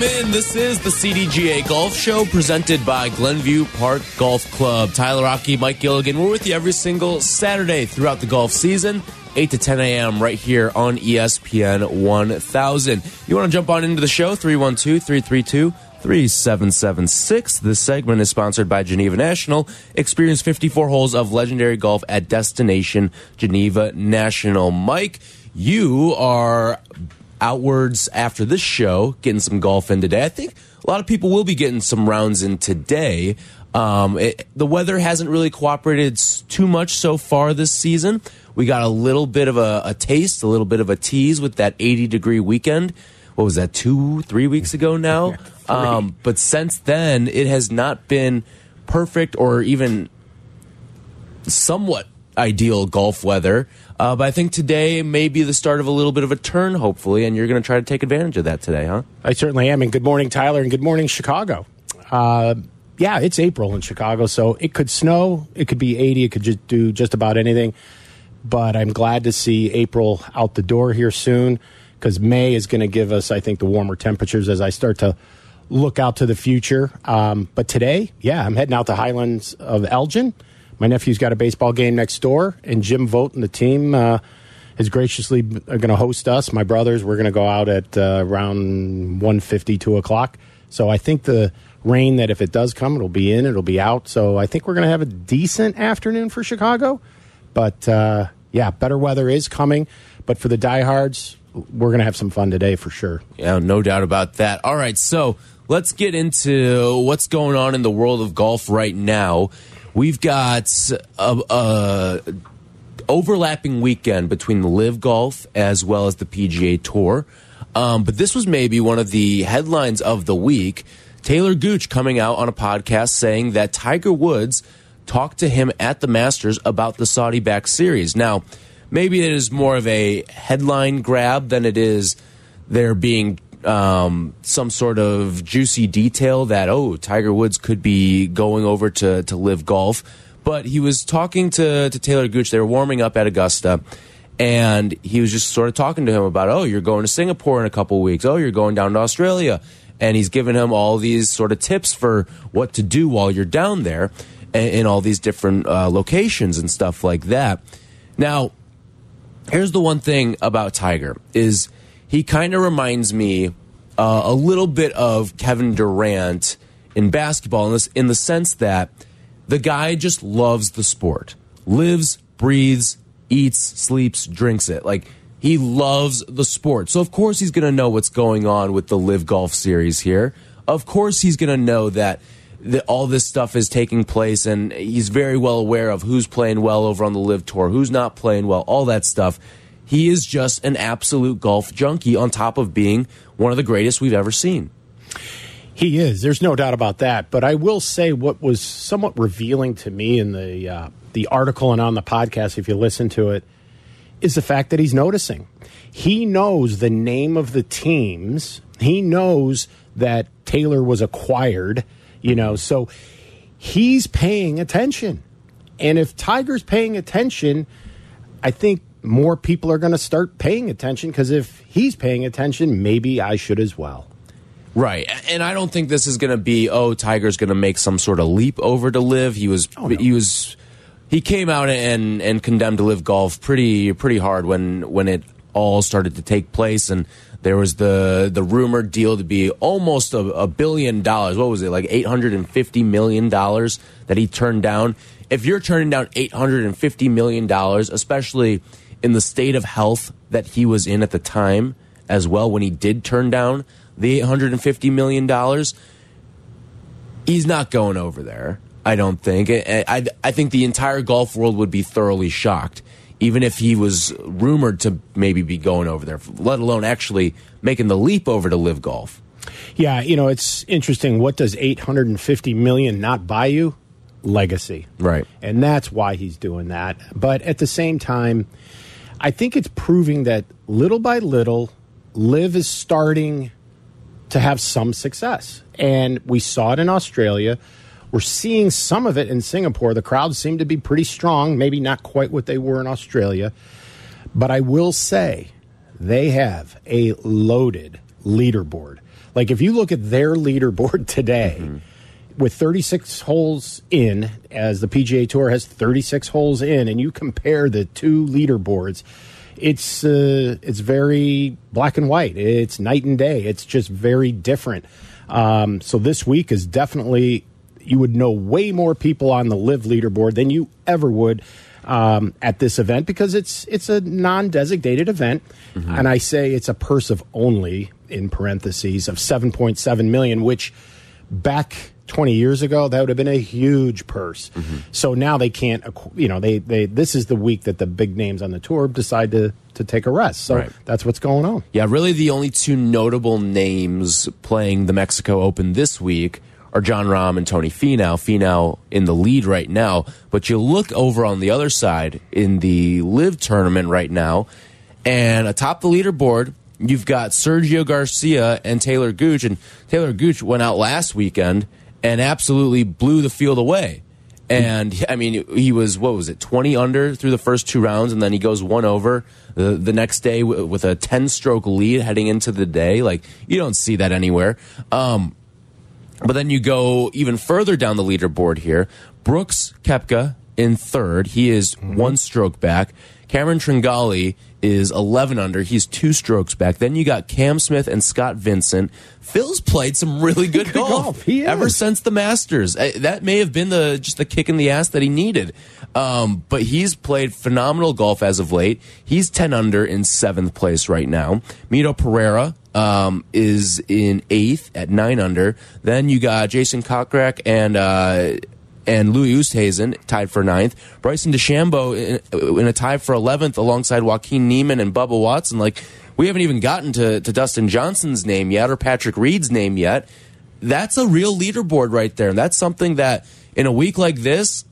welcome in. This is the CDGA Golf Show presented by Glenview Park Golf Club. Tyler Aki, Mike Gilligan. We're with you every single Saturday throughout the golf season, 8 to 10 a.m. right here on ESPN 1000. You want to jump on into the show? 312 332 3776. This segment is sponsored by Geneva National. Experience 54 holes of legendary golf at Destination Geneva National. Mike, you are outwards after this show, getting some golf in today. I think a lot of people will be getting some rounds in today. Um, it, the weather hasn't really cooperated too much so far this season. We got a little bit of a, a taste, a little bit of a tease with that 80 degree weekend. What was that, two, three weeks ago now? um, but since then, it has not been perfect or even somewhat ideal golf weather. Uh, but I think today may be the start of a little bit of a turn, hopefully, and you're going to try to take advantage of that today, huh? I certainly am. And good morning, Tyler, and good morning, Chicago. Uh, yeah, it's April in Chicago, so it could snow, it could be 80, it could just do just about anything. But I'm glad to see April out the door here soon because May is going to give us, I think, the warmer temperatures as I start to look out to the future. Um, but today, yeah, I'm heading out to Highlands of Elgin. My nephew's got a baseball game next door, and Jim Vogt and the team uh, is graciously going to host us. My brothers, we're going to go out at uh, around 1.50, 2 o'clock. So I think the rain that if it does come, it'll be in, it'll be out. So I think we're going to have a decent afternoon for Chicago. But uh, yeah, better weather is coming. But for the diehards, we're going to have some fun today for sure. Yeah, no doubt about that. All right, so let's get into what's going on in the world of golf right now. We've got a, a overlapping weekend between the LIV Golf as well as the PGA Tour. Um, but this was maybe one of the headlines of the week. Talor Gooch coming out on a podcast saying that Tiger Woods talked to him at the Masters about the Saudi back series. Now, maybe it is more of a headline grab than it is there being um, some sort of juicy detail that oh Tiger Woods could be going over to to LIV golf. But he was talking to to Talor Gooch. They were warming up at Augusta, and he was just sort of talking to him about oh you're going to Singapore in a couple weeks. Oh you're going down to Australia, and he's giving him all these sort of tips for what to do while you're down there in, in all these different uh, locations and stuff like that. Now, here's the one thing about Tiger is he kind of reminds me uh, a little bit of Kevin Durant in basketball in, this, in the sense that the guy just loves the sport, lives, breathes, eats, sleeps, drinks it. Like he loves the sport. So of course he's going to know what's going on with the LIV Golf Series here. Of course he's going to know that that all this stuff is taking place and he's very well aware of who's playing well over on the LIV tour who's not playing well all that stuff he is just an absolute golf junkie on top of being one of the greatest we've ever seen He is. There's no doubt about that. But I will say what was somewhat revealing to me in the uh, the article and on the podcast, if you listen to it, is the fact that he's noticing. He knows the name of the teams. He knows that Talor was acquired. You know, so he's paying attention. And if Tiger's paying attention, I think more people are going to start paying attention because if he's paying attention, maybe I should as well. Right, and I don't think this is going to be oh Tiger's going to make some sort of leap over to LIV. He was Oh, no. he was he came out and and condemned to LIV golf pretty pretty hard when when it all started to take place and there was the the rumored deal to be almost a, a billion dollars. What was it like eight hundred and fifty million dollars that he turned down if you're turning down $850 million, especially in the state of health that he was in at the time as well, when he did turn down the $850 million, he's not going over there. I don't think. I, I, I think the entire golf world would be thoroughly shocked, even if he was rumored to maybe be going over there, let alone actually making the leap over to LIV golf. Yeah, you know, it's interesting. What does 850 million not buy you? Legacy. Right. And that's why he's doing that. But at the same time, I think it's proving that little by little, LIV is starting to have some success. And we saw it in Australia. We're seeing some of it in Singapore. The crowds seem to be pretty strong, maybe not quite what they were in Australia. But I will say they have a loaded leaderboard. Like if you look at their leaderboard today, mm-hmm. With 36 holes in, as the PGA Tour has 36 holes in, and you compare the two leaderboards, it's uh, it's very black and white. It's night and day. It's just very different. Um, so this week is definitely you would know way more people on the LIV leaderboard than you ever would um, at this event because it's it's a non-designated event, mm-hmm. and I say it's a purse of only in parentheses of 7.7 million, which back 20 years ago that would have been a huge purse. Mm-hmm. So now they can't, you know, they they this is the week that the big names on the tour decide to to take a rest. So right. that's what's going on. Yeah, really the only two notable names playing the Mexico Open this week are Jon Rahm and Tony Finau. Finau in the lead right now, but you look over on the other side in the LIV tournament right now, and atop the leaderboard, you've got Sergio Garcia and Talor Gooch, and Talor Gooch went out last weekend and absolutely blew the field away. And I mean, he was what was it, twenty under through the first two rounds, and then he goes one over the the next day with a ten stroke lead heading into the day. Like you don't see that anywhere. Um, but then you go even further down the leaderboard here. Brooks Koepka in third. He is mm -hmm. one stroke back. Cameron Tringale is 11 under. He's two strokes back. Then you got Cam Smith and Scott Vincent. Phil's played some really good, good golf, golf. ever since the Masters. That may have been the just the kick in the ass that he needed. Um, but he's played phenomenal golf as of late. He's 10 under in seventh place right now. Mito Pereira um, is in eighth at nine under. Then you got Jason Kokrak and uh, and Louis Oosthuizen tied for ninth. Bryson DeChambeau in, in, a tie for 11th alongside Joaquin Niemann and Bubba Watson. Like, we haven't even gotten to, to Dustin Johnson's name yet or Patrick Reed's name yet. That's a real leaderboard right there. And that's something that in a week like this,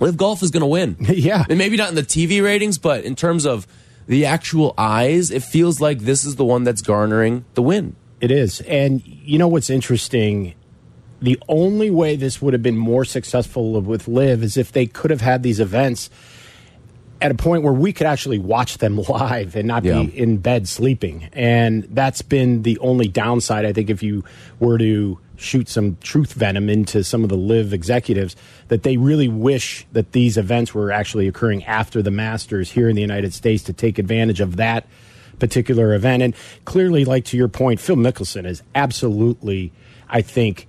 LIV Golf is going to win. yeah. And maybe not in the TV ratings, but in terms of the actual eyes, it feels like this is the one that's garnering the win. It is. And you know what's interesting? The only way this would have been more successful with LIV is if they could have had these events at a point where we could actually watch them live and not yeah. be in bed sleeping. And that's been the only downside, I think, if you were to shoot some truth venom into some of the LIV executives, that they really wish that these events were actually occurring after the Masters here in the United States to take advantage of that particular event. And clearly, like to your point, Phil Mickelson is absolutely, I think,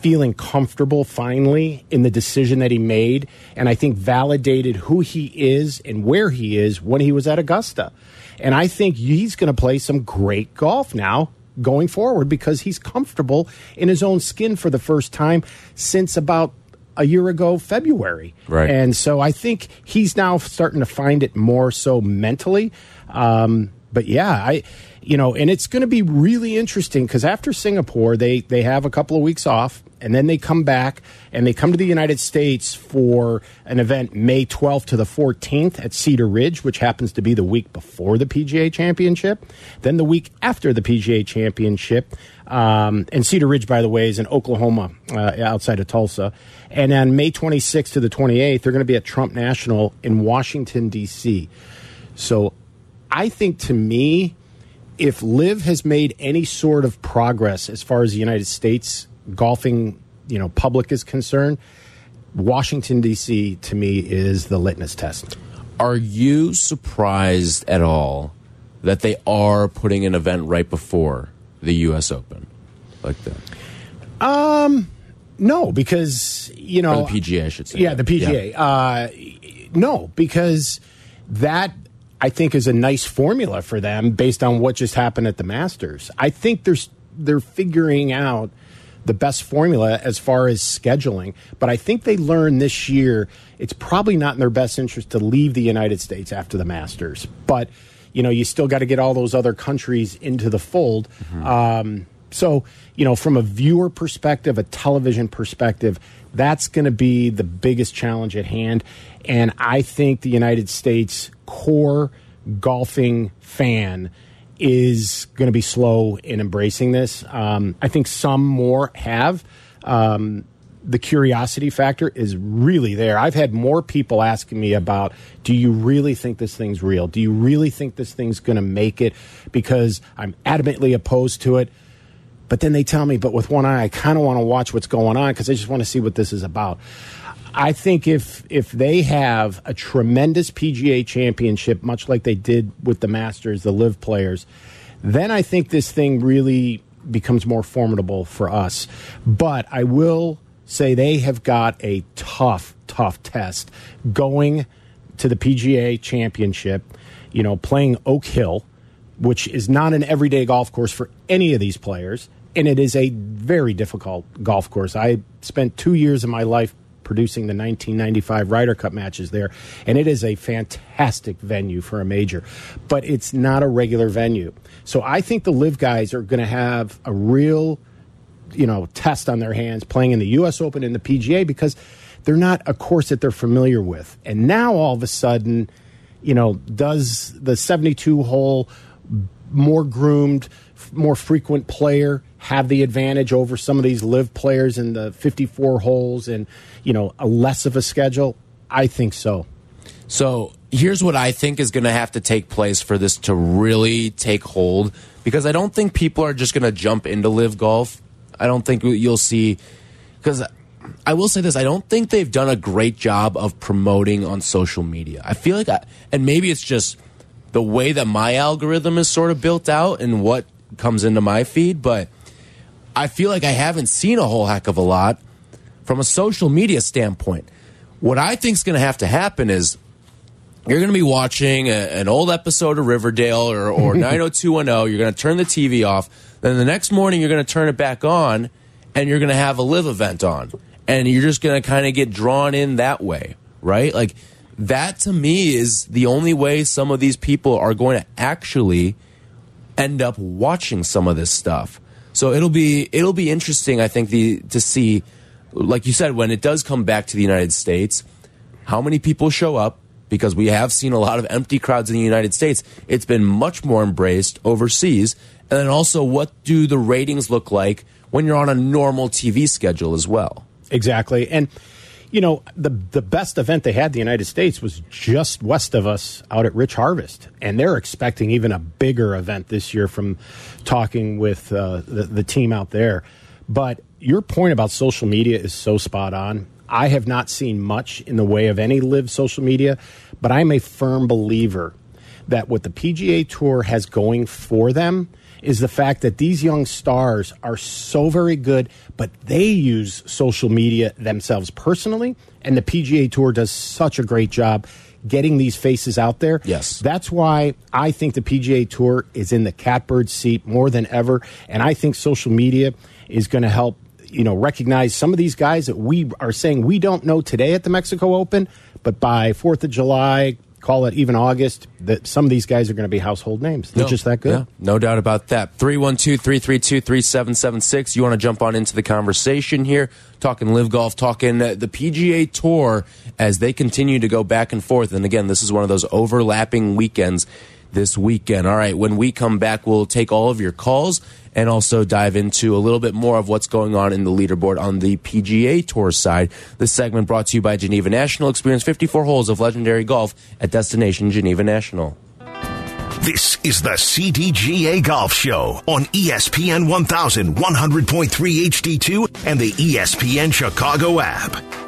feeling comfortable finally in the decision that he made and I think validated who he is and where he is when he was at Augusta. And I think he's going to play some great golf now going forward because he's comfortable in his own skin for the first time since about a year ago February. Right. And so I think he's now starting to find it more so mentally. Um, but yeah, I you know, and it's going to be really interesting because after Singapore, they they have a couple of weeks off, and then they come back and they come to the United States for an event May 12th to the 14th at Cedar Ridge, which happens to be the week before the PGA Championship. Then the week after the PGA Championship, um, and Cedar Ridge, by the way, is in Oklahoma, uh, outside of Tulsa. And on May 26th to the 28th, they're going to be at Trump National in Washington D.C. So, I think to me if LIV has made any sort of progress as far as the United States golfing, you know, public is concerned, Washington D.C. to me is the litmus test. Are you surprised at all that they are putting an event right before the U.S. Open like that? Um, No, because you know Or the PGA, I should say. Yeah, the PGA. Uh, no, because that I think is a nice formula for them based on what just happened at the Masters. I think there's they're figuring out the best formula as far as scheduling, but I think they learned this year it's probably not in their best interest to leave the United States after the Masters, but you know you still got to get all those other countries into the fold. Um, so you know, from a viewer perspective, a television perspective, that's going to be the biggest challenge at hand. And I think the United States core golfing fan is going to be slow in embracing this. Um, I think some more have. Um, the curiosity factor is really there. I've had more people asking me about do you really think this thing's real? Do you really think this thing's going to make it? Because I'm adamantly opposed to it. But then they tell me, but with one eye, I kind of want to watch what's going on because I just want to see what this is about. I think if if they have a tremendous PGA championship, much like they did with the Masters, the LIV players, then I think this thing really becomes more formidable for us. But I will say they have got a tough, tough test going to the PGA championship, you know, playing Oak Hill, which is not an everyday golf course for any of these players. And it is a very difficult golf course. I spent two years of my life producing the 1995 Ryder Cup matches there, and it is a fantastic venue for a major, but it's not a regular venue. So I think the LIV guys are going to have a real, you know, test on their hands playing in the U.S. Open and the PGA because they're not a course that they're familiar with. And now all of a sudden, you know, does the 72 hole more groomed, more frequent player have the advantage over some of these LIV players in the 54 holes and, you know, a less of a schedule? I think so. So here's what I think is going to have to take place for this to really take hold because I don't think people are just going to jump into LIV golf. I don't think you'll see because I will say this I don't think they've done a great job of promoting on social media. I feel like I, and maybe it's just the way that my algorithm is sort of built out and what comes into my feed, but I feel like I haven't seen a whole heck of a lot from a social media standpoint. What I think is going to have to happen is you're going to be watching a, an old episode of Riverdale or, or 90210. You're going to turn the TV off. Then the next morning, you're going to turn it back on and you're going to have a LIV event on. And you're just going to kind of get drawn in that way, right? Like, that to me is the only way some of these people are going to actually end up watching some of this stuff. So it'll be it'll be interesting, I think, the to see, like you said, when it does come back to the United States, how many people show up because we have seen a lot of empty crowds in the United States. It's been much more embraced overseas, and then also what do the ratings look like when you're on a normal TV schedule as well? Exactly. And you know, the the best event they had in the United States was just west of us out at Rich Harvest, and they're expecting even a bigger event this year from talking with uh, the, the team out there. But your point about social media is so spot on. I have not seen much in the way of any LIV social media, but I'm a firm believer that what the PGA Tour has going for them is the fact that these young stars are so very good, but they use social media themselves personally, and the PGA Tour does such a great job getting these faces out there. Yes. That's why I think the PGA Tour is in the catbird seat more than ever, and I think social media is going to help you know recognize some of these guys that we are saying we don't know today at the Mexico Open, but by 4th of July, call it even August, that some of these guys are going to be household names. They're No. just that good. Yeah, no doubt about that. 312 332 3776. You want to jump on into the conversation here, talking LIV golf, talking the PGA Tour as they continue to go back and forth. And again, this is one of those overlapping weekends this weekend. All right, when we come back, we'll take all of your calls and also dive into a little bit more of what's going on in the leaderboard on the PGA Tour side. This segment brought to you by Geneva National. Experience 54 holes of legendary golf at Destination Geneva National. This is the CDGA Golf Show on ESPN 1100.3 HD2 and the ESPN Chicago app.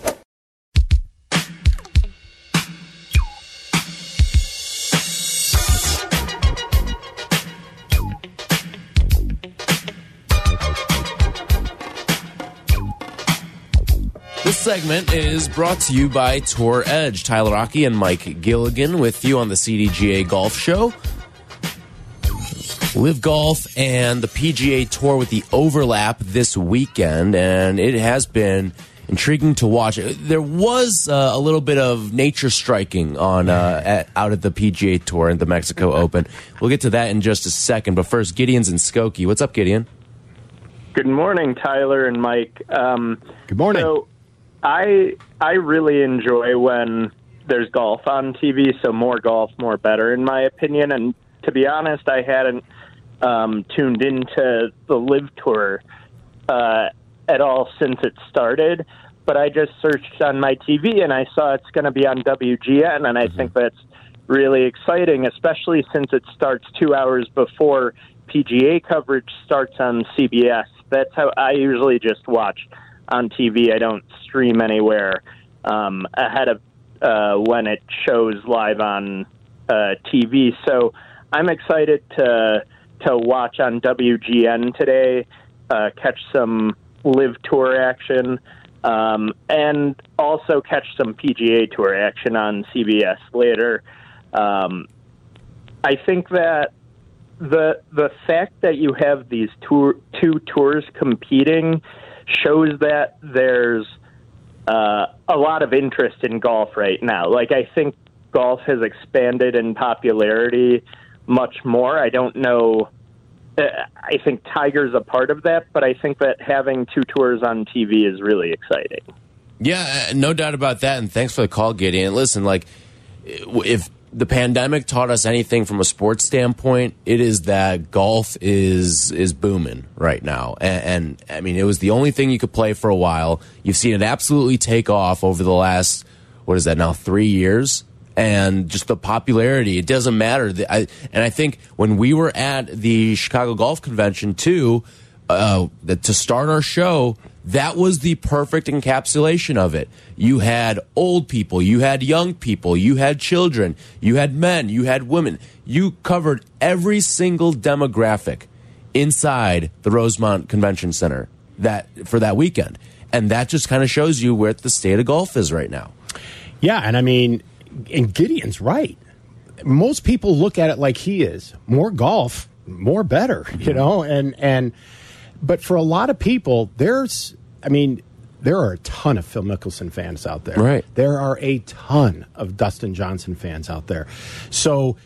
This segment is brought to you by Tour Edge. Tyler Aki and Mike Gilligan with you on the CDGA Golf Show. Live Golf and the PGA Tour with the overlap this weekend, and it has been intriguing to watch. There was uh, a little bit of nature striking on uh, at, out at the PGA Tour and the Mexico Open. We'll get to that in just a second, but first, Gideon's in Skokie. What's up, Gideon? Good morning, Tyler and Mike. Um, Good morning. So, I I really enjoy when there's golf on TV. So more golf, more better, in my opinion. And to be honest, I hadn't um, tuned into the LIV Tour uh, at all since it started. But I just searched on my TV and I saw it's going to be on WGN, and I think that's really exciting, especially since it starts two hours before PGA coverage starts on CBS. That's how I usually just watch on TV. I don't stream anywhere um, ahead of uh, when it shows live on uh, TV. So I'm excited to to watch on WGN today, uh, catch some LIV tour action, um, and also catch some PGA tour action on CBS later. Um, I think that the the fact that you have these tour, two tours competing shows that there's uh, a lot of interest in golf right now. Like I think golf has expanded in popularity much more. I don't know. uh, I think Tiger's a part of that, but I think that having two tours on TV is really exciting. Yeah, uh, no doubt about that. And thanks for the call, Gideon. Listen, like, if the pandemic taught us anything from a sports standpoint, it is that golf is is booming right now. And, and I mean, it was the only thing you could play for a while. You've seen it absolutely take off over the last what is that now three years. And just the popularity, it doesn't matter. I, and I think when we were at the Chicago Golf Convention too, uh, that to start our show, that was the perfect encapsulation of it. You had old people, you had young people, you had children, you had men, you had women. You covered every single demographic inside the Rosemont Convention Center that for that weekend. And that just kind of shows you where the state of golf is right now. Yeah, and I mean, and Gideon's right. Most people look at it like he is. More golf, more better, you know, and and but for a lot of people, there's I mean, there are a ton of Phil Mickelson fans out there. Right. There are a ton of Dustin Johnson fans out there. So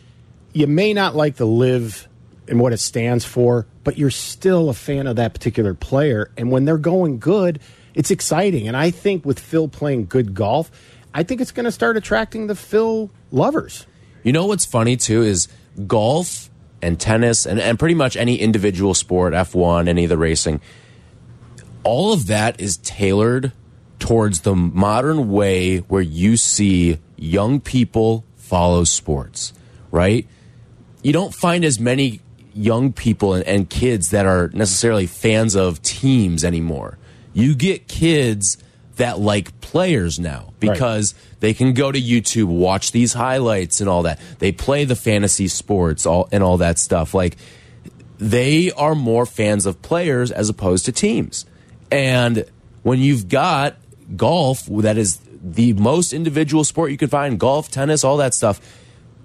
you may not like the LIV and what it stands for, but you're still a fan of that particular player. And when they're going good, it's exciting. And I think with Phil playing good golf, I think it's going to start attracting the Phil lovers. You know what's funny too is golf and tennis and, and pretty much any individual sport, F1, any of the racing, all of that is tailored towards the modern way where you see young people follow sports, right? You don't find as many young people and, and kids that are necessarily fans of teams anymore. You get kids that like players now because they can go to YouTube, watch these highlights and all that. They play the fantasy sports all and all that stuff. Like they are more fans of players as opposed to teams. And when you've got golf, that is the most individual sport you can find, golf, tennis, all that stuff,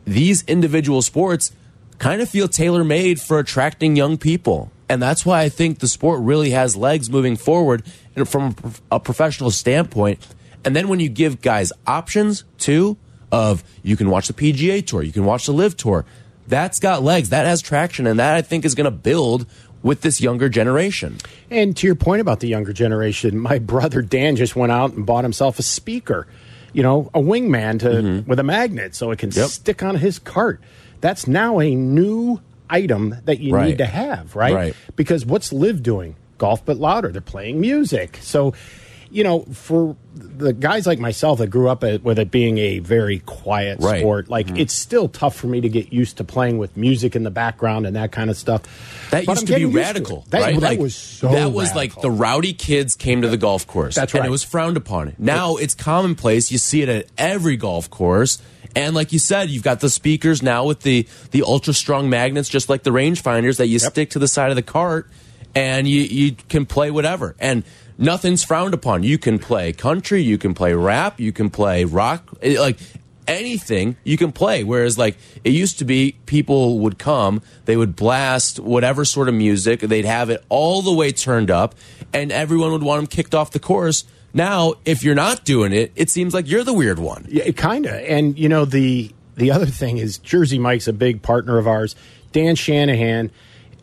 these individual sports kind of feel tailor made for attracting young people. And that's why I think the sport really has legs moving forward from a professional standpoint. And then when you give guys options too, of you can watch the PGA Tour, you can watch the LIV Tour, that's got legs, that has traction, and that I think is going to build with this younger generation. And to your point about the younger generation, my brother Dan just went out and bought himself a speaker, you know, a wingman to mm-hmm. with a magnet so it can Yep. stick on his cart. That's now a new item that you Right. need to have, right? Right. Because what's LIV doing? Golf but louder. They're playing music. So, you know, for the guys like myself that grew up at, with it being a very quiet Right. sport, like mm-hmm. it's still tough for me to get used to playing with music in the background and that kind of stuff. That But used I'm to be used to radical. That, right? that like, was so that was like the rowdy kids came to the golf course. That's and right. it was frowned upon. Now it's commonplace. You see it at every golf course. And like you said, you've got the speakers now with the the ultra strong magnets, just like the rangefinders that you stick to the side of the cart. And you you can play whatever and nothing's frowned upon. You can play country, you can play rap, you can play rock, eh, like anything you can play. Whereas like it used to be, people would come, they would blast whatever sort of music, they'd have it all the way turned up, and everyone would want them kicked off the course. Now, if you're not doing it, it seems like you're the weird one. Yeah, kind of. And you know the the other thing is Jersey Mike's a big partner of ours. Dan Shanahan,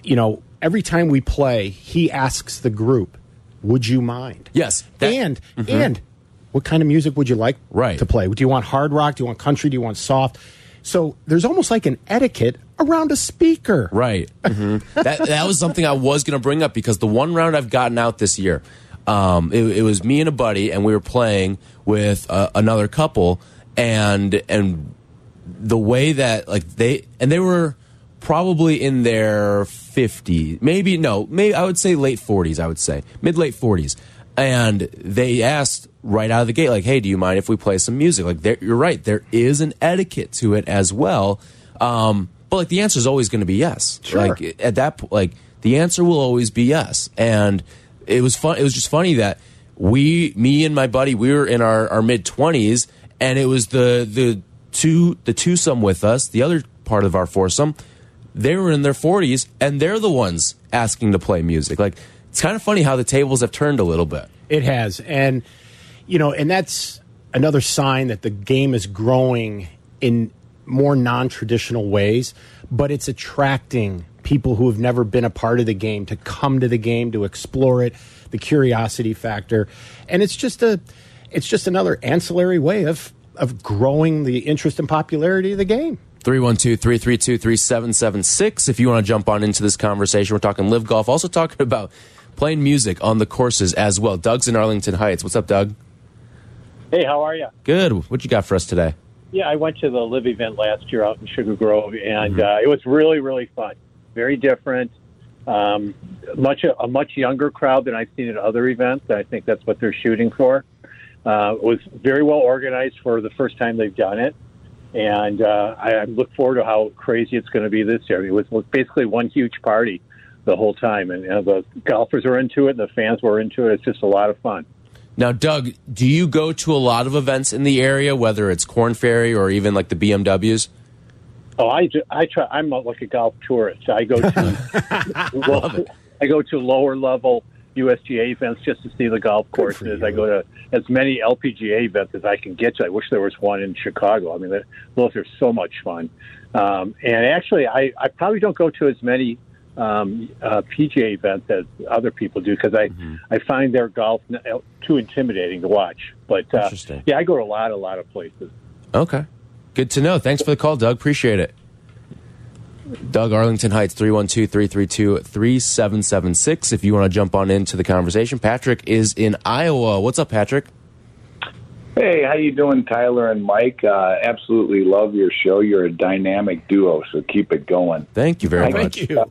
you know, every time we play, he asks the group, "Would you mind?" Yes, that- and and what kind of music would you like Right. to play? Do you want hard rock? Do you want country? Do you want soft? So there's almost like an etiquette around a speaker. Right. hmm that that was something I was going to bring up because the one round I've gotten out this year, um, it, it was me and a buddy, and we were playing with uh, another couple, and and the way that like they and they were probably in their 50s maybe no maybe i would say late 40s i would say. Mid late 40s and they asked right out of the gate like hey do you mind if we play some music? Like there, you're right there is an etiquette to it as well. Um, but like the answer is always going to be yes. Sure. like at that po- like the answer will always be yes. And it was fun it was just funny that we me and my buddy we were in our, our mid 20s and it was the the two the twosome with us. The other part of our foursome they were in their 40s and they're the ones asking to play music like it's kind of funny how the tables have turned a little bit It has. And, you know, and that's another sign that the game is growing in more non traditional ways, but it's attracting people who have never been a part of the game to come to the game, to explore it, the curiosity factor. And it's just a it's just another ancillary way of of growing the interest and popularity of the game. 312-332-3776 if you want to jump on into this conversation we're talking LIV golf also talking about playing music on the courses as well doug's in arlington heights what's up doug Hey, how are you? good what you got for us today Yeah, I went to the LIV event last year out in Sugar Grove, and Mm-hmm. uh, it was really, really fun. Very different. Um, much a much younger crowd than I've seen at other events. I think that's what they're shooting for. Uh, it was very well organized for the first time they've done it, and uh, I, I look forward to how crazy it's going to be this year. It was basically one huge party the whole time, and the golfers were into it, and the fans were into it. It's just a lot of fun. now doug do you go to a lot of events in the area whether it's Korn Ferry or even like the bmws Oh, I, I try. I'm like a golf tourist. I go to well, I go to lower level USGA events just to see the golf courses. I go to as many LPGA events as I can get to. I wish there was one in Chicago. I mean, those are so much fun. Um, and actually, I, I probably don't go to as many um, uh, PGA events as other people do because I I find their golf n- uh, too intimidating to watch. But uh, Interesting. yeah, I go to a lot, a lot of places. Okay. Good to know. Thanks for the call, Doug. Appreciate it. Doug, Arlington Heights, 312 332 3776. If you want to jump on into the conversation, Patrick is in Iowa. What's up, Patrick? Hey, how you doing, Tyler and Mike? Uh, absolutely love your show. You're a dynamic duo, so keep it going. Thank you very Thank much. you.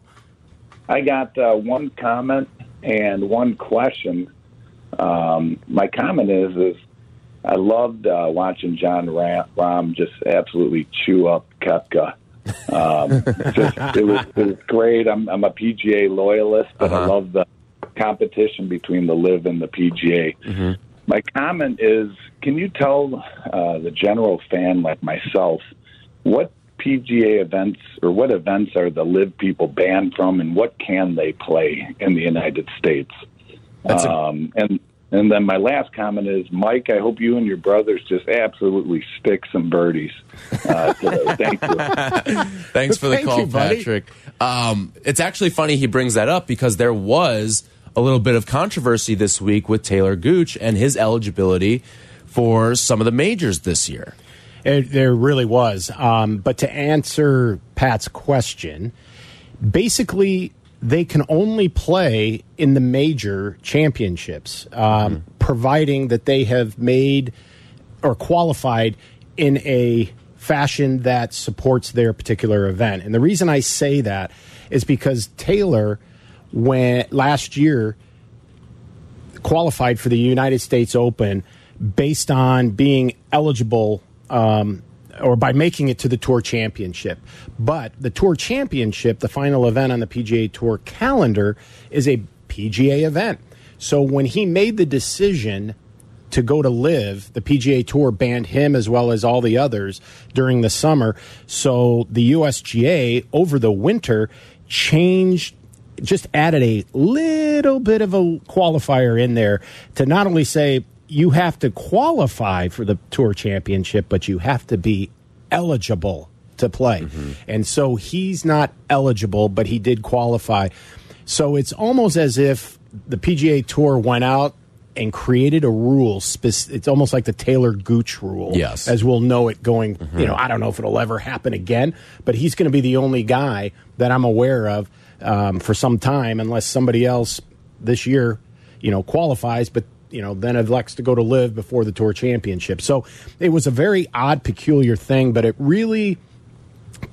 I got uh, one comment and one question. Um, my comment is, is I loved uh, watching Jon Ra- Rahm just absolutely chew up Koepka. Um, just, it was it was great. I'm I'm a PGA loyalist, but I Uh-huh. love the competition between the LIV and the PGA. My comment is, can you tell uh, the general fan like myself what PGA events or what events are the LIV people banned from, and what can they play in the United States? Um, and and then my last comment is, Mike, I hope you and your brothers just absolutely stick some birdies uh, today. Thank you. Thanks for the Thank call, you. Patrick. Um, it's actually funny he brings that up because there was a little bit of controversy this week with Talor Gooch and his eligibility for some of the majors this year. It, there really was. Um, but to answer Pat's question, basically, they can only play in the major championships, um, providing that they have made or qualified in a fashion that supports their particular event. And the reason I say that is because Talor, when last year, qualified for the United States Open based on being eligible um, or by making it to the Tour Championship. But the Tour Championship, the final event on the PGA Tour calendar, is a PGA event. So when he made the decision to go to LIV, the PGA Tour banned him as well as all the others during the summer. So the USGA over the winter changed just added a little bit of a qualifier in there to not only say you have to qualify for the tour championship, but you have to be eligible to play. Mm-hmm. And so he's not eligible, but he did qualify. So it's almost as if the PGA Tour went out and created a rule. It's almost like the Talor Gooch rule. Yes. As we'll know it going, mm-hmm. you know, I don't know if it'll ever happen again, but he's going to be the only guy that I'm aware of um, for some time, unless somebody else this year, you know, qualifies, but you know, then elects to go to LIV before the tour championship. So it was a very odd, peculiar thing, but it really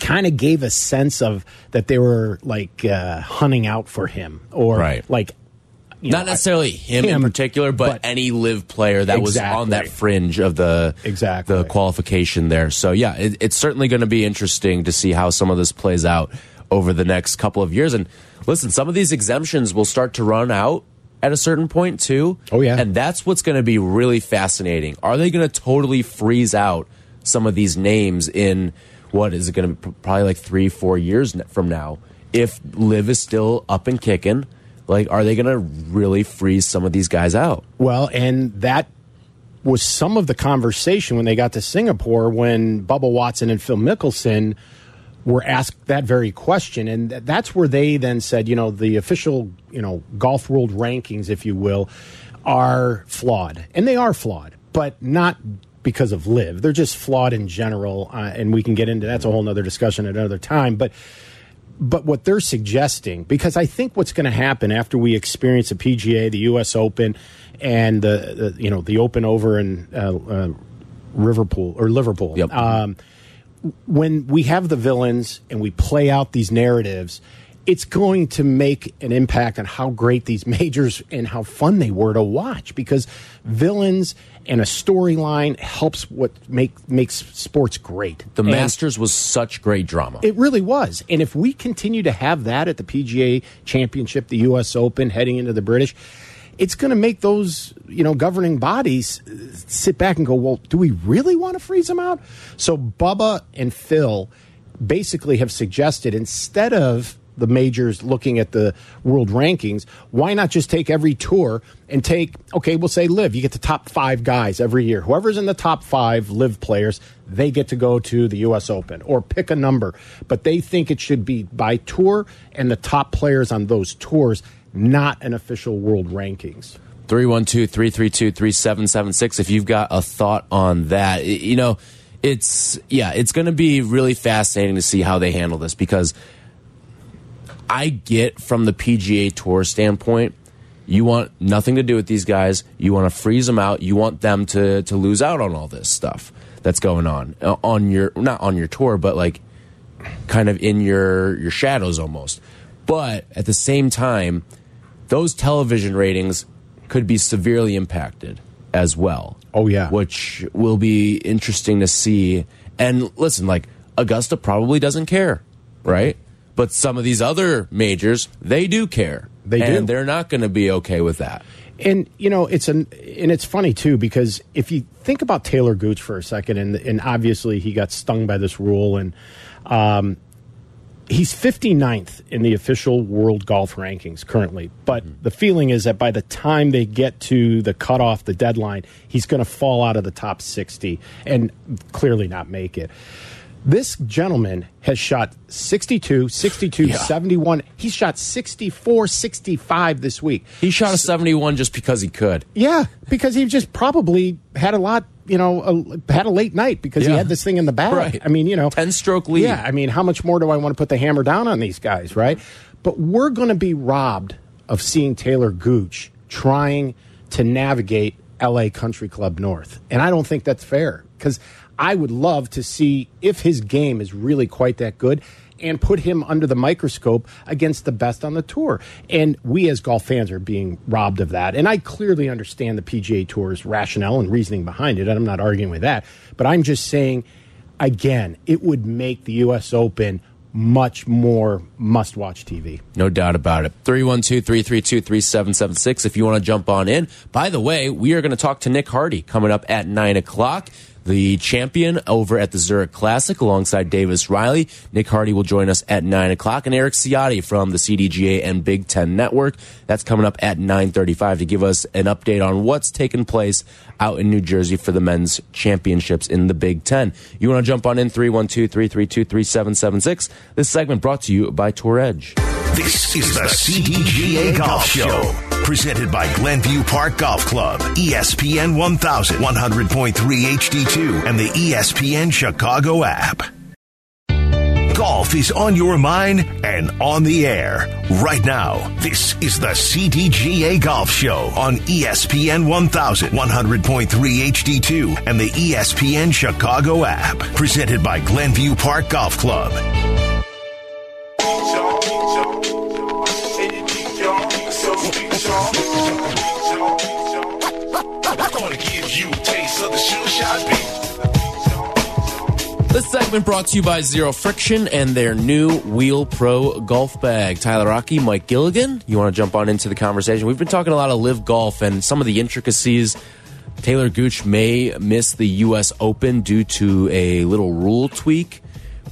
kind of gave a sense of that they were like uh, hunting out for him or right. like not know, necessarily him, him, in particular, but, but, any LIV player that exactly. was on that fringe of the exactly the qualification there. So yeah, it, it's certainly going to be interesting to see how some of this plays out over the next couple of years. And listen, some of these exemptions will start to run out at a certain point too. Oh yeah, and that's what's going to be really fascinating. Are they going to totally freeze out some of these names in what is it going to be probably like three, four years from now? If LIV is still up and kicking, like, are they going to really freeze some of these guys out? Well, and that was some of the conversation when they got to Singapore when Bubba Watson and Phil Mickelson were asked that very question, and that's where they then said, you know, the official, you know, golf world rankings, if you will, are flawed, and they are flawed, but not because of LIV. They're just flawed in general, uh, and we can get into that's a whole other discussion at another time. But but what they're suggesting, because I think what's going to happen after we experience the PGA, the U.S. Open, and the, the you know the Open over in uh, uh, Liverpool or Liverpool. Yep. Um, when we have the villains and we play out these narratives, it's going to make an impact on how great these majors and how fun they were to watch because villains and a storyline helps what make makes sports great. The and Masters was such great drama. It really was. And if we continue to have that at the PGA Championship, the US Open, heading into the British, it's going to make those you know governing bodies uh, sit back and go, well, do we really want to freeze them out? So Bubba and Phil basically have suggested instead of the majors looking at the world rankings, why not just take every tour and take, okay, we'll say LIV. You get the top five guys every year. Whoever's in the top five LIV players, they get to go to the U.S. Open or pick a number. But they think it should be by tour and the top players on those tours not an official world rankings. 312 332 3776. If you've got a thought on that, you know, it's, yeah, it's going to be really fascinating to see how they handle this because I get from the PGA Tour standpoint, you want nothing to do with these guys. You want to freeze them out. You want them to, to lose out on all this stuff that's going on uh, on your, not on your tour, but like kind of in your, your shadows almost. But at the same time, those television ratings could be severely impacted as well. Oh yeah, which will be interesting to see. And listen, like Augusta probably doesn't care, right? But some of these other majors, they do care. They do. and. They're not going to be okay with that. And you know, it's an and it's funny too because if you think about Talor Gooch for a second, and and obviously he got stung by this rule, and um, he's 59th in the official world golf rankings currently. But mm-hmm. the feeling is that by the time they get to the cutoff, the deadline, he's going to fall out of the top 60 and clearly not make it. This gentleman has shot 62, 62, yeah. 71. He's shot 64, 65 this week. He shot a 71 just because he could. Yeah, because he just probably had a lot, you know, a, had a late night because yeah. he had this thing in the bag. Right. I mean, you know, 10 stroke lead. Yeah, I mean, how much more do I want to put the hammer down on these guys, right? But we're going to be robbed of seeing Talor Gooch trying to navigate LA Country Club North. And I don't think that's fair because I would love to see if his game is really quite that good and put him under the microscope against the best on the tour. And we as golf fans are being robbed of that. And I clearly understand the PGA Tour's rationale and reasoning behind it. And I'm not arguing with that. But I'm just saying again, it would make the U.S. Open much more must watch TV. No doubt about it. 312 332 3776 if you want to jump on in. By the way, we are going to talk to Nick Hardy coming up at 9 o'clock the champion over at the Zurich Classic alongside Davis Riley. Nick Hardy will join us at 9 o'clock and Eric Ciotti from the CDGA and Big Ten Network. That's coming up at 9.35 to give us an update on what's taken place out in New Jersey for the men's championships in the Big Ten. You want to jump on in 312-332-3776. This segment brought to you by Tour Edge. This is the CDGA Golf Show, presented by Glenview Park Golf Club, ESPN 1000, 100.3 HD2, and the ESPN Chicago app. Golf is on your mind and on the air right now. This is the CDGA Golf Show on ESPN 1000, 100.3 HD2, and the ESPN Chicago app, presented by Glenview Park Golf Club. This segment brought to you by Zero Friction and their new Wheel Pro golf bag. Tyler Aki, Mike Gilligan, you want to jump on into the conversation? We've been talking a lot of LIV golf and some of the intricacies. Talor Gooch may miss the U.S. Open due to a little rule tweak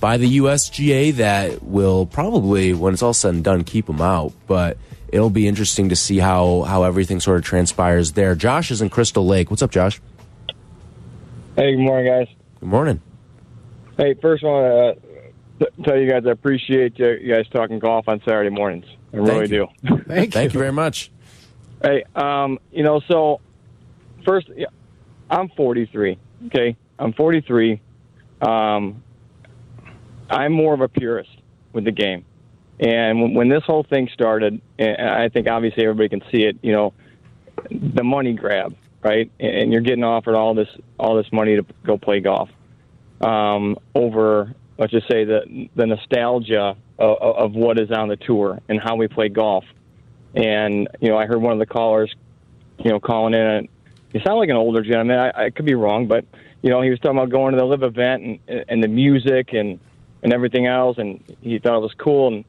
by the USGA that will probably, when it's all said and done, keep him out. But it'll be interesting to see how how everything sort of transpires there. Josh is in Crystal Lake. What's up, Josh? Hey, good morning, guys. Good morning. Hey, first I want to tell you guys I appreciate you guys talking golf on Saturday mornings. I really you. do. Thank, you. Thank you very much. Hey, um, you know, so first, yeah, I'm 43. Okay, I'm 43. Um, I'm more of a purist with the game, and when, this whole thing started, and I think obviously everybody can see it. You know, the money grab, right? And you're getting offered all this all this money to go play golf um, over, let's just say, the the nostalgia of, of what is on the tour and how we play golf. And you know, I heard one of the callers, you know, calling in. And he sounded like an older gentleman. I, I could be wrong, but you know, he was talking about going to the LIV event and and the music and and everything else, and he thought it was cool. And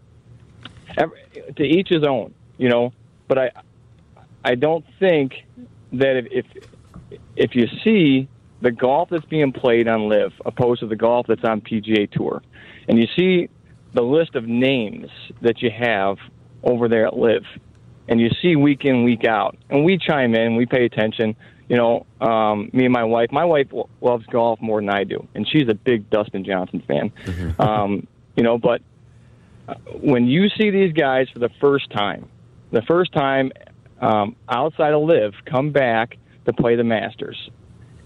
every, to each his own, you know. But I I don't think that if if, if you see the golf that's being played on LIV opposed to the golf that's on PGA Tour, and you see the list of names that you have over there at LIV, and you see week in week out, and we chime in, we pay attention. You know, um, me and my wife. My wife loves golf more than I do, and she's a big Dustin Johnson fan. Um, you know, but when you see these guys for the first time, the first time um, outside of LIV come back to play the Masters,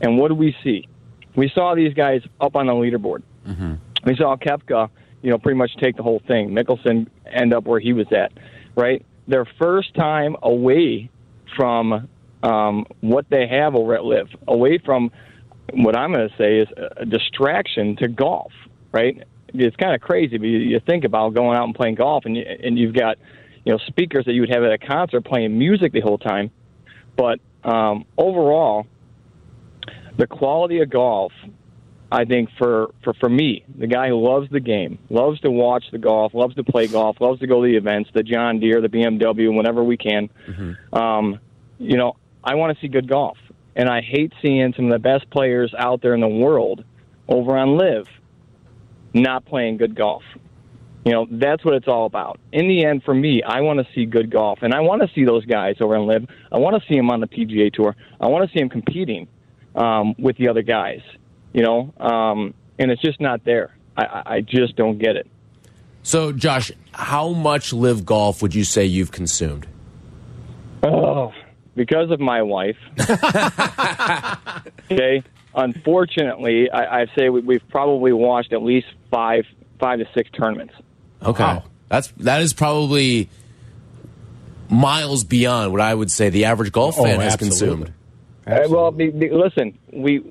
and what do we see? We saw these guys up on the leaderboard. Mm-hmm. We saw Koepka, you know, pretty much take the whole thing. Mickelson end up where he was at, right? Their first time away from um, what they have over at LIV, away from what I'm going to say is a distraction to golf, right? It's kind of crazy, but you, you think about going out and playing golf, and you, and you've got you know speakers that you would have at a concert playing music the whole time, but um, overall, the quality of golf, I think for, for for me, the guy who loves the game, loves to watch the golf, loves to play golf, loves to go to the events, the John Deere, the BMW, whenever we can. Um, you know, I want to see good golf, and I hate seeing some of the best players out there in the world over on LIV not playing good golf. You know, that's what it's all about. In the end, for me, I want to see good golf, and I want to see those guys over in LIV. I want to see them on the PGA Tour. I want to see them competing um, with the other guys. You know, um, and it's just not there. I- I, I just don't get it. So, Josh, how much LIV golf would you say you've consumed? Oh, because of my wife. okay. Unfortunately, I, I say we, we've probably watched at least five, five to six tournaments. Okay, Wow. that's that is probably miles beyond what I would say the average golf Oh, fan has absolutely. consumed. Uh, well, be, be, listen, we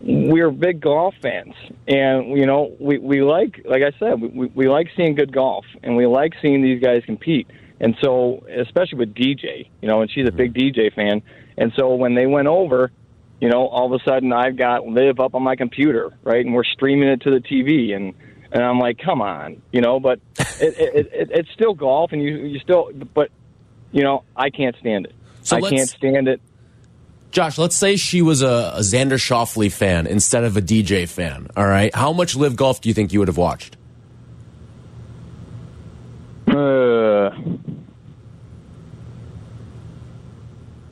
we're big golf fans, and you know we we like, like I said, we, we, we like seeing good golf, and we like seeing these guys compete. And so, especially with DJ, you know, and she's a big DJ fan, and so when they went over, you know, all of a sudden I've got LIV up on my computer, right, and we're streaming it to the TV, and and I'm like, come on, you know, but it, it, it, it's still golf, and you you still, but you know, I can't stand it. So I can't stand it. Josh, let's say she was a, a Xander Schauffele fan instead of a DJ fan. All right, how much LIV golf do you think you would have watched? Uh,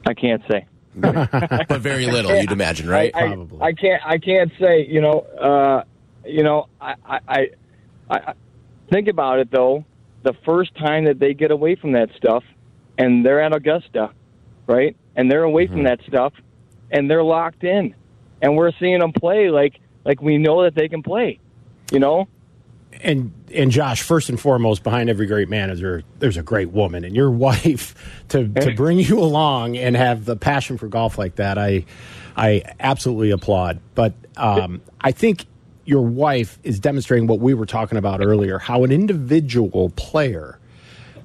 I can't say. But very little, you'd imagine, right? I, Probably. I, I can't. I can't say. You know. Uh, you know. I, I. I. I. Think about it though. The first time that they get away from that stuff, and they're at Augusta, right? And they're away from that stuff, and they're locked in, and we're seeing them play like like we know that they can play. You know. And and Josh, first and foremost, behind every great man is there there's a great woman, and your wife to to bring you along and have the passion for golf like that, I I absolutely applaud. But um, I think your wife is demonstrating what we were talking about earlier, how an individual player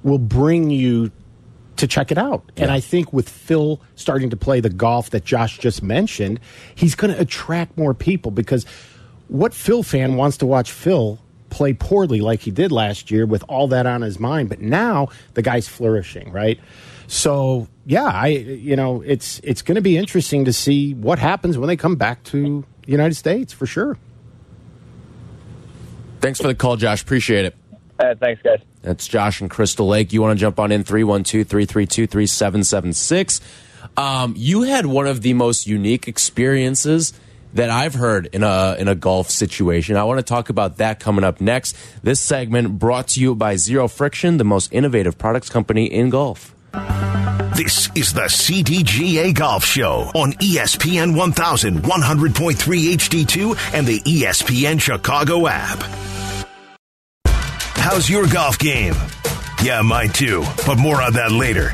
will bring you to check it out. And I think with Phil starting to play the golf that Josh just mentioned, he's going to attract more people because what Phil fan wants to watch Phil play poorly like he did last year with all that on his mind, but now the guy's flourishing, right? So, yeah, I you know, it's it's going to be interesting to see what happens when they come back to the United States for sure. Thanks for the call, Josh. Appreciate it. Uh, thanks, guys. That's Josh and Crystal Lake. You want to jump on in 312 332 3776. Um, You had one of the most unique experiences that I've heard in a in a golf situation. I want to talk about that coming up next. This segment brought to you by Zero Friction, the most innovative products company in golf. This is the CDGA Golf Show on ESPN 1100.3 HD2 and the ESPN Chicago app. How's your golf game? Yeah, mine too, but more on that later.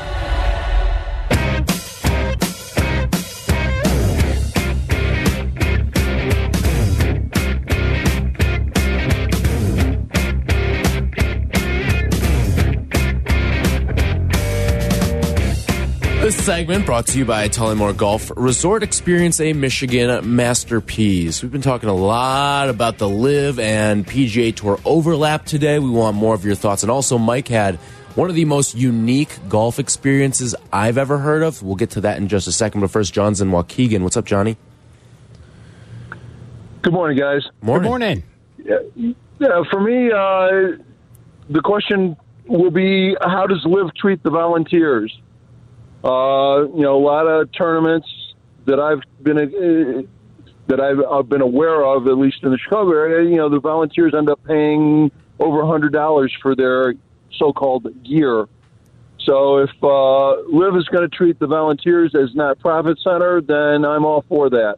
Segment brought to you by Tullymore Golf Resort. Experience a Michigan masterpiece. We've been talking a lot about the LIV and PGA Tour overlap today. We want more of your thoughts. And also, Mike had one of the most unique golf experiences I've ever heard of. We'll get to that in just a second. But first, John's in Waukegan. What's up, Johnny? Good morning, guys. Morning. Good morning. Yeah, for me, uh, the question will be how does LIV treat the volunteers? Uh, you know, a lot of tournaments that I've been uh, that I've, I've been aware of, at least in the Chicago area. You know, the volunteers end up paying over a hundred dollars for their so-called gear. So if uh, LIV is going to treat the volunteers as not profit center, then I'm all for that.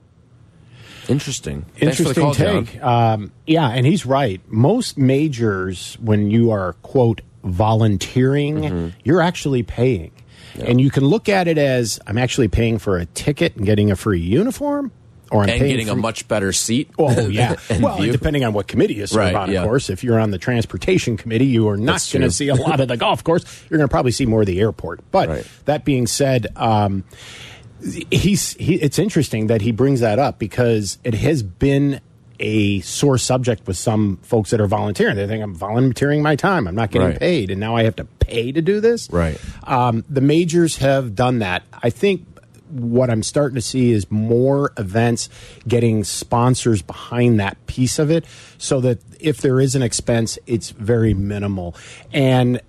Interesting. Thanks Interesting call, take. Um, yeah, and he's right. Most majors, when you are quote volunteering, Mm-hmm. you're actually paying, and you can look at it as I'm actually paying for a ticket and getting a free uniform, or I'm And getting for, a much better seat. Oh yeah. well, view. depending on what committee you serve Right, on, yeah. of course. If you're on the transportation committee, you are not going to see a lot of the golf course. You're going to probably see more of the airport. But Right. that being said, um, he's he, it's interesting that he brings that up because it has been a sore subject with some folks that are volunteering. They think I'm volunteering my time. I'm not getting Right. paid, and now I have to pay to do this. Right. Um, the majors have done that. I think what I'm starting to see is more events getting sponsors behind that piece of it so that if there is an expense, it's very minimal. And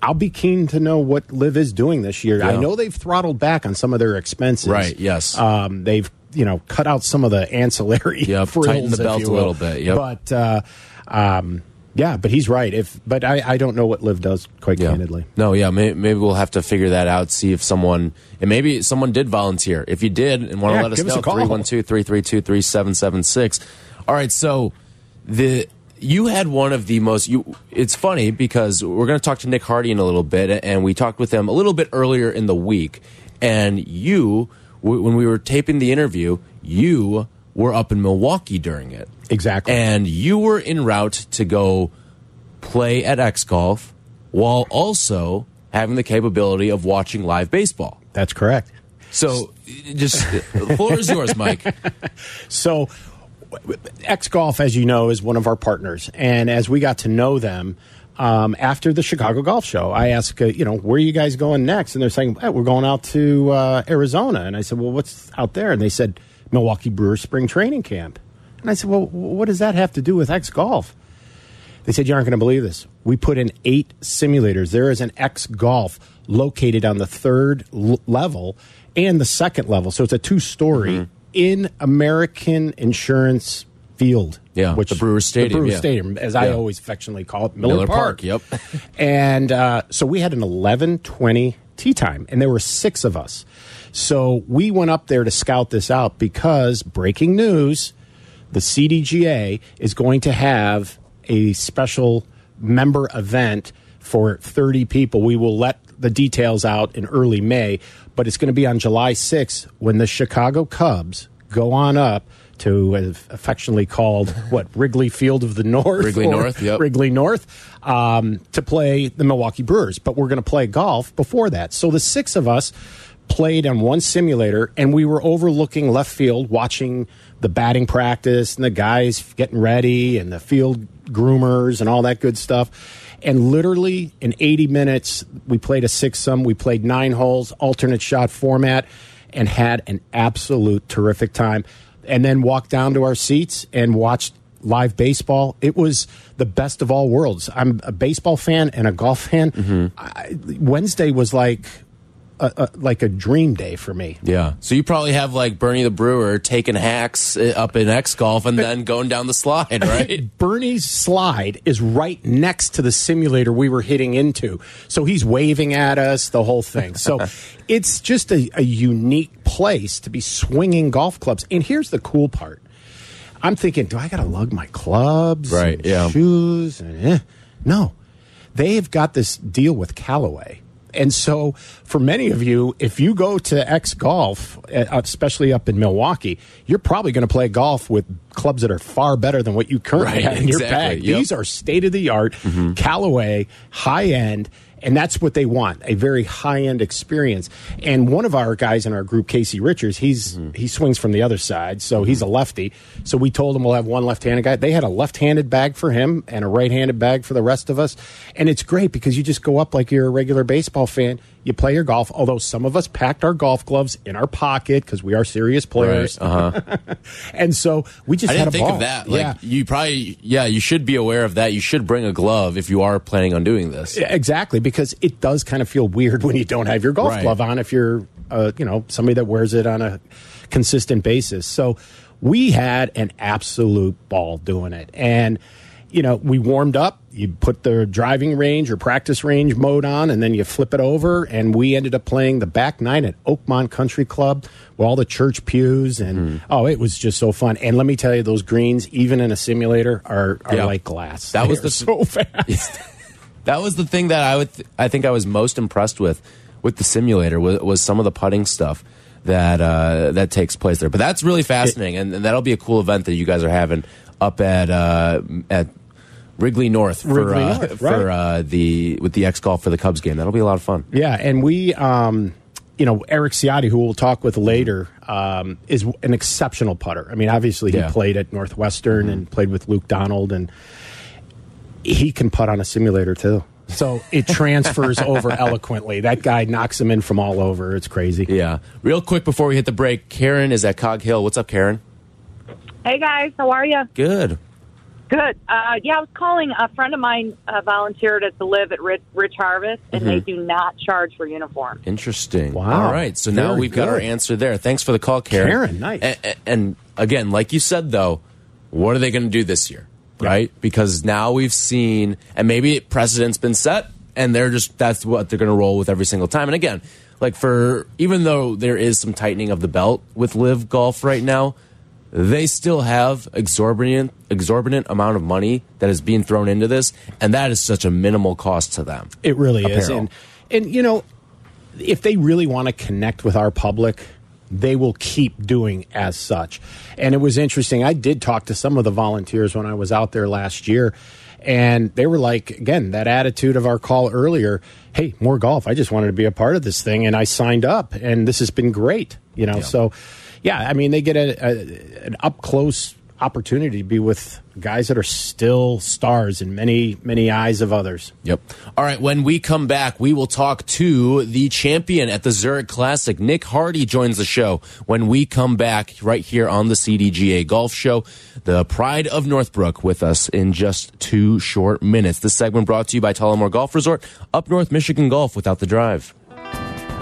I'll be keen to know what LIV is doing this year. I know they've throttled back on some of their expenses. Right, yes. Um, they've, you know, cut out some of the ancillary frills, tighten the belt a little bit, Yeah, But, uh, um, yeah, but he's right. If but I, I don't know what LIV does quite Yeah. candidly. No, yeah, may, maybe we'll have to figure that out. See if someone, and maybe someone did volunteer. If you did and want to Yeah, let us know, a call. 312 332 3776. All right, so the. You had one of the most. You. It's funny because we're going to talk to Nick Hardy in a little bit, and we talked with him a little bit earlier in the week. And you, when we were taping the interview, you were up in Milwaukee during it. Exactly. And you were en route to go play at X Golf while also having the capability of watching live baseball. That's correct. So, just the floor is yours, Mike. So, X Golf, as you know, is one of our partners, and as we got to know them. Um, after the Chicago Golf Show, I asked, uh, you know, where are you guys going next? And they're saying, hey, we're going out to uh, Arizona. And I said, well, what's out there? And they said, Milwaukee Brewers Spring Training Camp. And I said, well, what does that have to do with X Golf? They said, You aren't going to believe this. We put in eight simulators. There is an X Golf located on the third l- level and the second level. So it's a two story Mm-hmm. in American Insurance Field. Yeah, the Brewers Stadium, The Brewers yeah. Stadium, as I always affectionately call it, Miller, Miller Park. Park, yep. and uh, so we had an 11:20 tea time, and there were six of us. So we went up there to scout this out because breaking news: the CDGA is going to have a special member event for 30 people. We will let the details out in early May, but it's going to be on July 6th when the Chicago Cubs go on up to affectionately called what Wrigley Field of the North, Wrigley North, yep. Wrigley North, um, to play the Milwaukee Brewers. But we're going to play golf before that. So the six of us played on one simulator, and we were overlooking left field, watching the batting practice and the guys getting ready, and the field groomers and all that good stuff. And literally in 80 minutes, we played a six sum. We played nine holes, alternate shot format, and had an absolute terrific time. And then walked down to our seats and watched live baseball. It was the best of all worlds. I'm a baseball fan and a golf fan. Mm-hmm. I, Wednesday was like a, a, like a dream day for me. Yeah. So you probably have like Bernie the Brewer taking hacks uh, up in X Golf and then going down the slide, right? Bernie's slide is right next to the simulator we were hitting into. So he's waving at us, the whole thing. So it's just a, a unique place to be swinging golf clubs. And here's the cool part I'm thinking, do I got to lug my clubs? Right, yeah. Shoes? And, eh. No. They've got this deal with Callaway. And so, for many of you, if you go to X Golf, uh, especially up in Milwaukee, you're probably going to play golf with clubs that are far better than what you currently Right, have in your bag. yep. These are state of the art, Callaway, high end, and that's what they want a very high end experience. And one of our guys in our group, Casey Richards, he's mm-hmm. he swings from the other side, so he's a mm-hmm. lefty. So we told him we'll have one left handed guy. They had a left handed bag for him and a right handed bag for the rest of us. And it's great because you just go up like you're a regular baseball fan. You play your golf, although some of us packed our golf gloves in our pocket because we are serious players. Uh-huh. and so we just I had didn't a think ball. of that. Like yeah. you probably, yeah, you should be aware of that. You should bring a glove if you are planning on doing this. Exactly, because it does kind of feel weird when you don't have your golf Right. glove on if you're, uh, you know, somebody that wears it on a consistent basis. So we had an absolute ball doing it, and you know, we warmed up. You put the driving range or practice range mode on, and then you flip it over. And we ended up playing the back nine at Oakmont Country Club with all the church pews, and Hmm. oh, it was just so fun. And let me tell you, those greens, even in a simulator, are are Yeah. like glass. That was They're the- so fast. That was the thing that I would, th I think I was most impressed with, with the simulator was, was some of the putting stuff that uh, that takes place there. But that's really fascinating, and, and that'll be a cool event that you guys are having up at uh, at Wrigley North for Wrigley uh, North, for uh, the with the X golf for the Cubs game. That'll be a lot of fun. Yeah, and we, um, you know, Eric Ciotti, who we'll talk with later, um, is an exceptional putter. I mean, obviously he Yeah. played at Northwestern and played with Luke Donald, and he can putt on a simulator too. So it transfers over eloquently. That guy knocks him in from all over. It's crazy. Yeah. Real quick before we hit the break, Karen is at Cog Hill. What's up, Karen? Hey guys, how are you? Good. Good. Uh, yeah, I was calling. A friend of mine uh, volunteered at the LIV at Rich, Rich Harvest, and they do not charge for uniform. Interesting. Wow. All right. So now we've got our answer there. Thanks for the call, Karen. Karen, nice. A- a- And, again, like you said, though, what are they going to do this year? Right? Because now we've seen, and maybe precedent's been set, and they're just, that's what they're going to roll with every single time. And again, like for, even though there is some tightening of the belt with LIV Golf right now, they still have exorbitant exorbitant amount of money that is being thrown into this, and that is such a minimal cost to them. It really is. And, and, you know, if they really want to connect with our public, they will keep doing as such. And it was interesting. I did talk to some of the volunteers when I was out there last year, and they were like, again, that attitude of our call earlier hey, more golf. I just wanted to be a part of this thing, and I signed up, and this has been great, you know. Yeah. So, yeah, I mean, they get a, a, an up close opportunity to be with guys that are still stars in many, many eyes of others. Yep. All right. When we come back, we will talk to the champion at the Zurich Classic. Nick Hardy joins the show when we come back right here on the CDGA Golf Show. The Pride of Northbrook with us in just two short minutes. This segment brought to you by Tullymore Golf Resort, up North Michigan Golf without the drive.